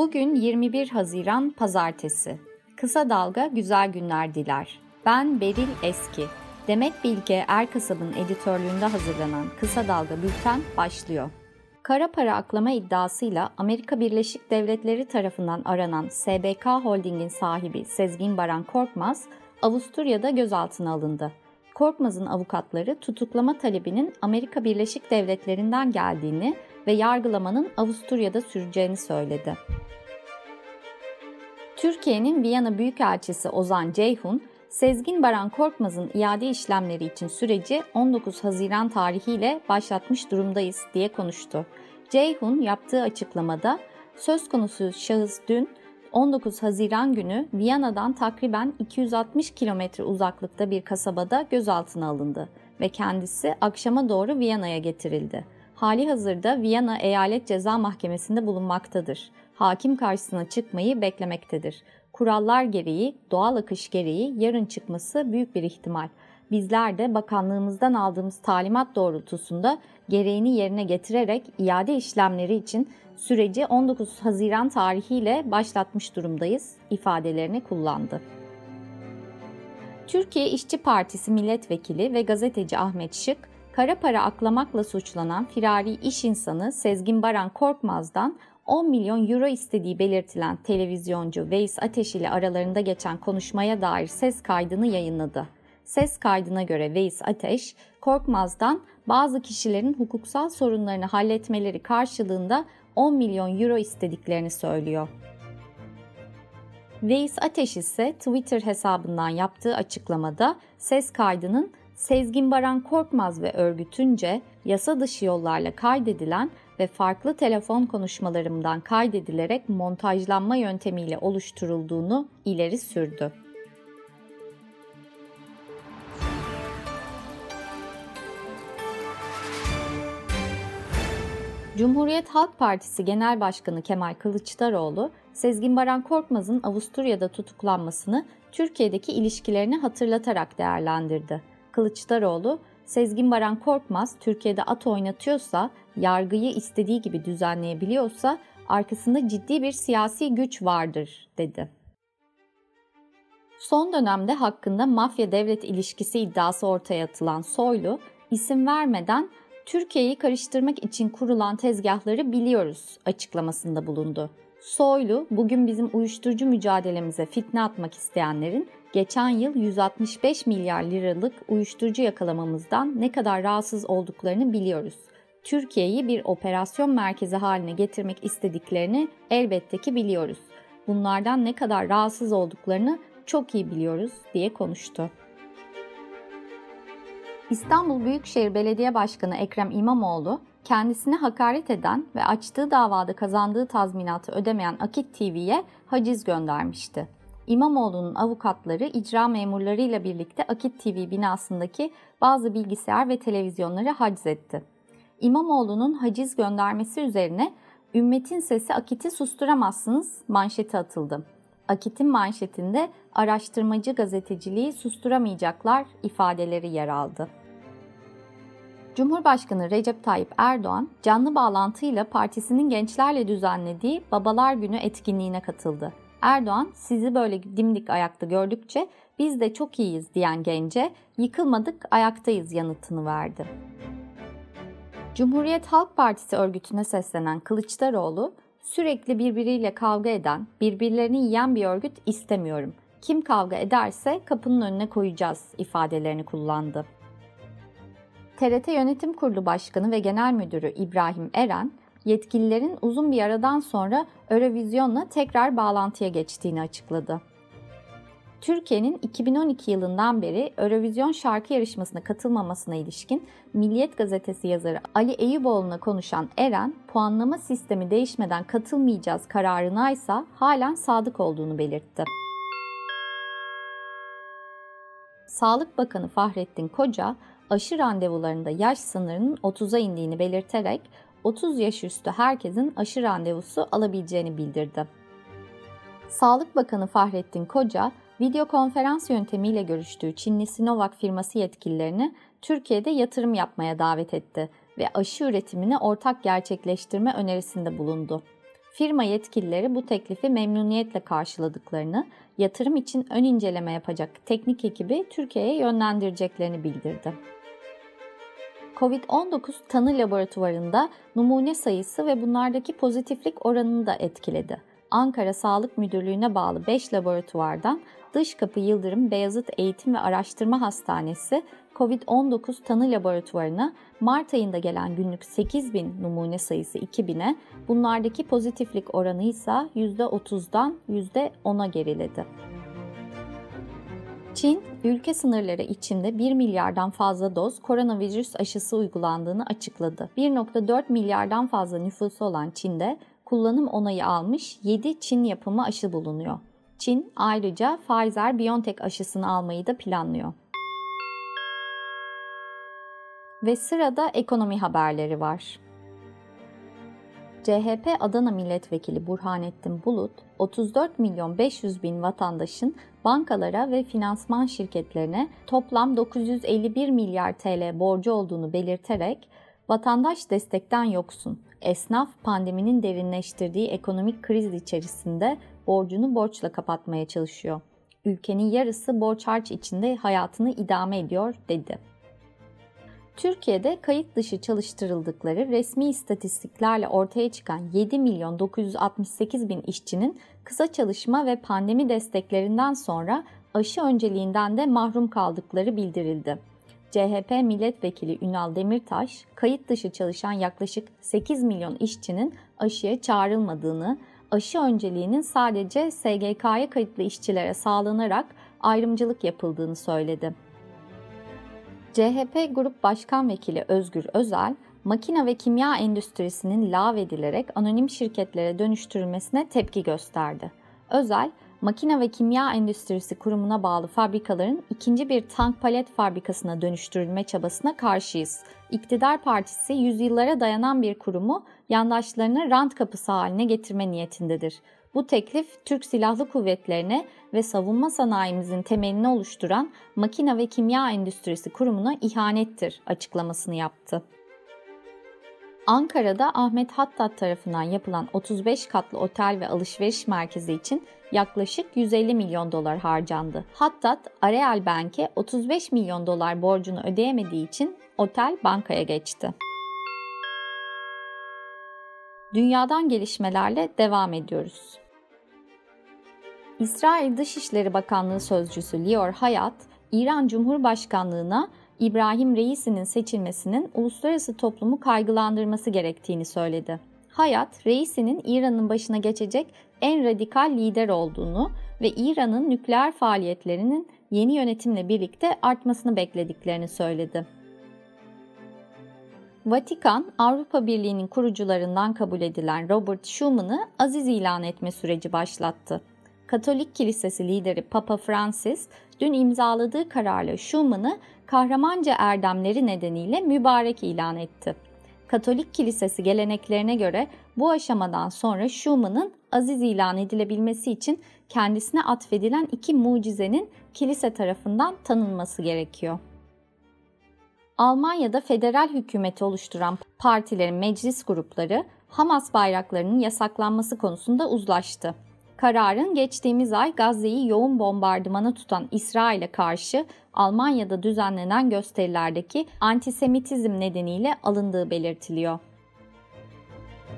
Bugün 21 Haziran Pazartesi. Kısa Dalga güzel günler diler. Ben Beril Eski. Demet Bilge Erkasab'ın editörlüğünde hazırlanan Kısa Dalga Bülten başlıyor. Kara para aklama iddiasıyla Amerika Birleşik Devletleri tarafından aranan SBK Holding'in sahibi Sezgin Baran Korkmaz, Avusturya'da gözaltına alındı. Korkmaz'ın avukatları tutuklama talebinin Amerika Birleşik Devletleri'nden geldiğini ve yargılamanın Avusturya'da süreceğini söyledi. Türkiye'nin Viyana Büyükelçisi Ozan Ceyhun, Sezgin Baran Korkmaz'ın iade işlemleri için süreci 19 Haziran tarihiyle başlatmış durumdayız diye konuştu. Ceyhun yaptığı açıklamada söz konusu şahıs dün 19 Haziran günü Viyana'dan takriben 260 kilometre uzaklıkta bir kasabada gözaltına alındı ve kendisi akşama doğru Viyana'ya getirildi. Hali hazırda Viyana Eyalet Ceza Mahkemesi'nde bulunmaktadır. Hakim karşısına çıkmayı beklemektedir. Kurallar gereği, doğal akış gereği yarın çıkması büyük bir ihtimal. Bizler de bakanlığımızdan aldığımız talimat doğrultusunda gereğini yerine getirerek iade işlemleri için süreci 19 Haziran tarihiyle başlatmış durumdayız ifadelerini kullandı. Türkiye İşçi Partisi milletvekili ve gazeteci Ahmet Şık, kara para aklamakla suçlanan firari iş insanı Sezgin Baran Korkmaz'dan 10 milyon euro istediği belirtilen televizyoncu Veys Ateş ile aralarında geçen konuşmaya dair ses kaydını yayınladı. Ses kaydına göre Veys Ateş, Korkmaz'dan bazı kişilerin hukuksal sorunlarını halletmeleri karşılığında 10 milyon euro istediklerini söylüyor. Veys Ateş ise Twitter hesabından yaptığı açıklamada ses kaydının Sezgin Baran Korkmaz ve örgütünce yasa dışı yollarla kaydedilen ve farklı telefon konuşmalarımdan kaydedilerek montajlanma yöntemiyle oluşturulduğunu ileri sürdü. Cumhuriyet Halk Partisi Genel Başkanı Kemal Kılıçdaroğlu, Sezgin Baran Korkmaz'ın Avusturya'da tutuklanmasını Türkiye'deki ilişkilerini hatırlatarak değerlendirdi. Kılıçdaroğlu, Sezgin Baran Korkmaz Türkiye'de at oynatıyorsa, yargıyı istediği gibi düzenleyebiliyorsa arkasında ciddi bir siyasi güç vardır dedi. Son dönemde hakkında mafya devlet ilişkisi iddiası ortaya atılan Soylu, isim vermeden Türkiye'yi karıştırmak için kurulan tezgahları biliyoruz açıklamasında bulundu. Soylu, bugün bizim uyuşturucu mücadelemize fitne atmak isteyenlerin geçen yıl 165 milyar liralık uyuşturucu yakalamamızdan ne kadar rahatsız olduklarını biliyoruz. Türkiye'yi bir operasyon merkezi haline getirmek istediklerini elbette ki biliyoruz. Bunlardan ne kadar rahatsız olduklarını çok iyi biliyoruz diye konuştu. İstanbul Büyükşehir Belediye Başkanı Ekrem İmamoğlu, kendisine hakaret eden ve açtığı davada kazandığı tazminatı ödemeyen Akit TV'ye haciz göndermişti. İmamoğlu'nun avukatları icra memurlarıyla birlikte Akit TV binasındaki bazı bilgisayar ve televizyonları haciz etti. İmamoğlu'nun haciz göndermesi üzerine Ümmetin Sesi Akit'i susturamazsınız manşeti atıldı. Akit'in manşetinde araştırmacı gazeteciliği susturamayacaklar ifadeleri yer aldı. Cumhurbaşkanı Recep Tayyip Erdoğan canlı bağlantıyla partisinin gençlerle düzenlediği Babalar Günü etkinliğine katıldı. Erdoğan sizi böyle dimdik ayakta gördükçe biz de çok iyiyiz diyen gence yıkılmadık ayaktayız yanıtını verdi. Cumhuriyet Halk Partisi örgütüne seslenen Kılıçdaroğlu sürekli birbiriyle kavga eden, birbirlerini yiyen bir örgüt istemiyorum. Kim kavga ederse kapının önüne koyacağız ifadelerini kullandı. TRT Yönetim Kurulu Başkanı ve Genel Müdürü İbrahim Eren, yetkililerin uzun bir aradan sonra Eurovision'la tekrar bağlantıya geçtiğini açıkladı. Türkiye'nin 2012 yılından beri Eurovision şarkı yarışmasına katılmamasına ilişkin Milliyet gazetesi yazarı Ali Eyüboğlu'na konuşan Eren, puanlama sistemi değişmeden katılmayacağız kararına ise halen sadık olduğunu belirtti. Sağlık Bakanı Fahrettin Koca, aşı randevularında yaş sınırının 30'a indiğini belirterek 30 yaş üstü herkesin aşı randevusu alabileceğini bildirdi. Sağlık Bakanı Fahrettin Koca, video konferans yöntemiyle görüştüğü Çinli Sinovac firması yetkililerini Türkiye'de yatırım yapmaya davet etti ve aşı üretimini ortak gerçekleştirme önerisinde bulundu. Firma yetkilileri bu teklifi memnuniyetle karşıladıklarını, yatırım için ön inceleme yapacak teknik ekibi Türkiye'ye yönlendireceklerini bildirdi. Covid-19 tanı laboratuvarında numune sayısı ve bunlardaki pozitiflik oranını da etkiledi. Ankara Sağlık Müdürlüğü'ne bağlı 5 laboratuvardan Dış Kapı Yıldırım Beyazıt Eğitim ve Araştırma Hastanesi COVID-19 tanı laboratuvarına Mart ayında gelen günlük 8 bin numune sayısı 2000'e, bunlardaki pozitiflik oranı ise %30'dan %10'a geriledi. Çin, ülke sınırları içinde 1 milyardan fazla doz koronavirüs aşısı uygulandığını açıkladı. 1.4 milyardan fazla nüfusu olan Çin'de kullanım onayı almış 7 Çin yapımı aşı bulunuyor. Çin ayrıca Pfizer-BioNTech aşısını almayı da planlıyor. Ve sırada ekonomi haberleri var. CHP Adana Milletvekili Burhanettin Bulut, 34 milyon 500 bin vatandaşın bankalara ve finansman şirketlerine toplam 951 milyar TL borcu olduğunu belirterek vatandaş destekten yoksun. Esnaf pandeminin derinleştirdiği ekonomik kriz içerisinde borcunu borçla kapatmaya çalışıyor. Ülkenin yarısı borç harç içinde hayatını idame ediyor dedi. Türkiye'de kayıt dışı çalıştırıldıkları resmi istatistiklerle ortaya çıkan 7 milyon 968 bin işçinin kısa çalışma ve pandemi desteklerinden sonra aşı önceliğinden de mahrum kaldıkları bildirildi. CHP milletvekili Ünal Demirtaş, kayıt dışı çalışan yaklaşık 8 milyon işçinin aşıya çağrılmadığını, aşı önceliğinin sadece SGK'ya kayıtlı işçilere sağlanarak ayrımcılık yapıldığını söyledi. CHP Grup Başkan Vekili Özgür Özel, makine ve kimya endüstrisinin lağvedilerek anonim şirketlere dönüştürülmesine tepki gösterdi. Özel, Makine ve Kimya Endüstrisi Kurumu'na bağlı fabrikaların ikinci bir tank palet fabrikasına dönüştürülme çabasına karşıyız. İktidar Partisi yüzyıllara dayanan bir kurumu yandaşlarına rant kapısı haline getirme niyetindedir. Bu teklif Türk Silahlı Kuvvetlerine ve savunma sanayimizin temelini oluşturan Makine ve Kimya Endüstrisi Kurumu'na ihanettir açıklamasını yaptı. Ankara'da Ahmet Hattat tarafından yapılan 35 katlı otel ve alışveriş merkezi için yaklaşık 150 milyon dolar harcandı. Hattat, Areal Bank'e 35 milyon dolar borcunu ödeyemediği için otel bankaya geçti. Dünyadan gelişmelerle devam ediyoruz. İsrail Dışişleri Bakanlığı Sözcüsü Lior Hayat, İran Cumhurbaşkanlığına İbrahim Reisi'nin seçilmesinin uluslararası toplumu kaygılandırması gerektiğini söyledi. Hayat, Reisi'nin İran'ın başına geçecek en radikal lider olduğunu ve İran'ın nükleer faaliyetlerinin yeni yönetimle birlikte artmasını beklediklerini söyledi. Vatikan, Avrupa Birliği'nin kurucularından kabul edilen Robert Schumann'ı aziz ilan etme süreci başlattı. Katolik Kilisesi lideri Papa Francis dün imzaladığı kararla Schumann'ı kahramanca erdemleri nedeniyle mübarek ilan etti. Katolik Kilisesi geleneklerine göre bu aşamadan sonra Schumann'ın aziz ilan edilebilmesi için kendisine atfedilen iki mucizenin kilise tarafından tanınması gerekiyor. Almanya'da federal hükümeti oluşturan partilerin meclis grupları Hamas bayraklarının yasaklanması konusunda uzlaştı. Kararın geçtiğimiz ay Gazze'yi yoğun bombardımana tutan İsrail'e karşı Almanya'da düzenlenen gösterilerdeki antisemitizm nedeniyle alındığı belirtiliyor.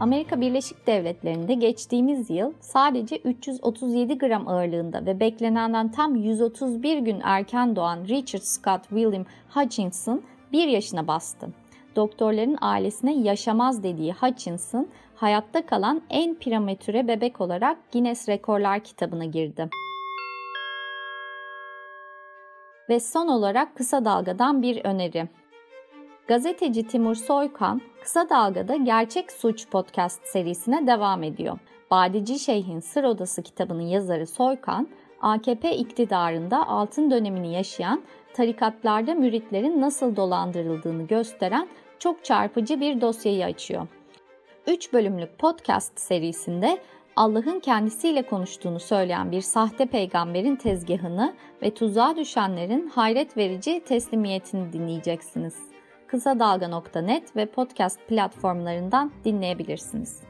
Amerika Birleşik Devletleri'nde geçtiğimiz yıl sadece 337 gram ağırlığında ve beklenenden tam 131 gün erken doğan Richard Scott William Hutchinson 1 yaşına bastı. Doktorların ailesine yaşamaz dediği Hutchinson hayatta kalan en prematüre bebek olarak Guinness Rekorlar kitabına girdi. Ve son olarak kısa dalgadan bir öneri. Gazeteci Timur Soykan, Kısa Dalga'da Gerçek Suç podcast serisine devam ediyor. Badeci Şeyh'in Sır Odası kitabının yazarı Soykan, AKP iktidarında altın dönemini yaşayan tarikatlarda müritlerin nasıl dolandırıldığını gösteren çok çarpıcı bir dosyayı açıyor. 3 bölümlük podcast serisinde Allah'ın kendisiyle konuştuğunu söyleyen bir sahte peygamberin tezgahını ve tuzağa düşenlerin hayret verici teslimiyetini dinleyeceksiniz. Kısa Dalga.net ve podcast platformlarından dinleyebilirsiniz.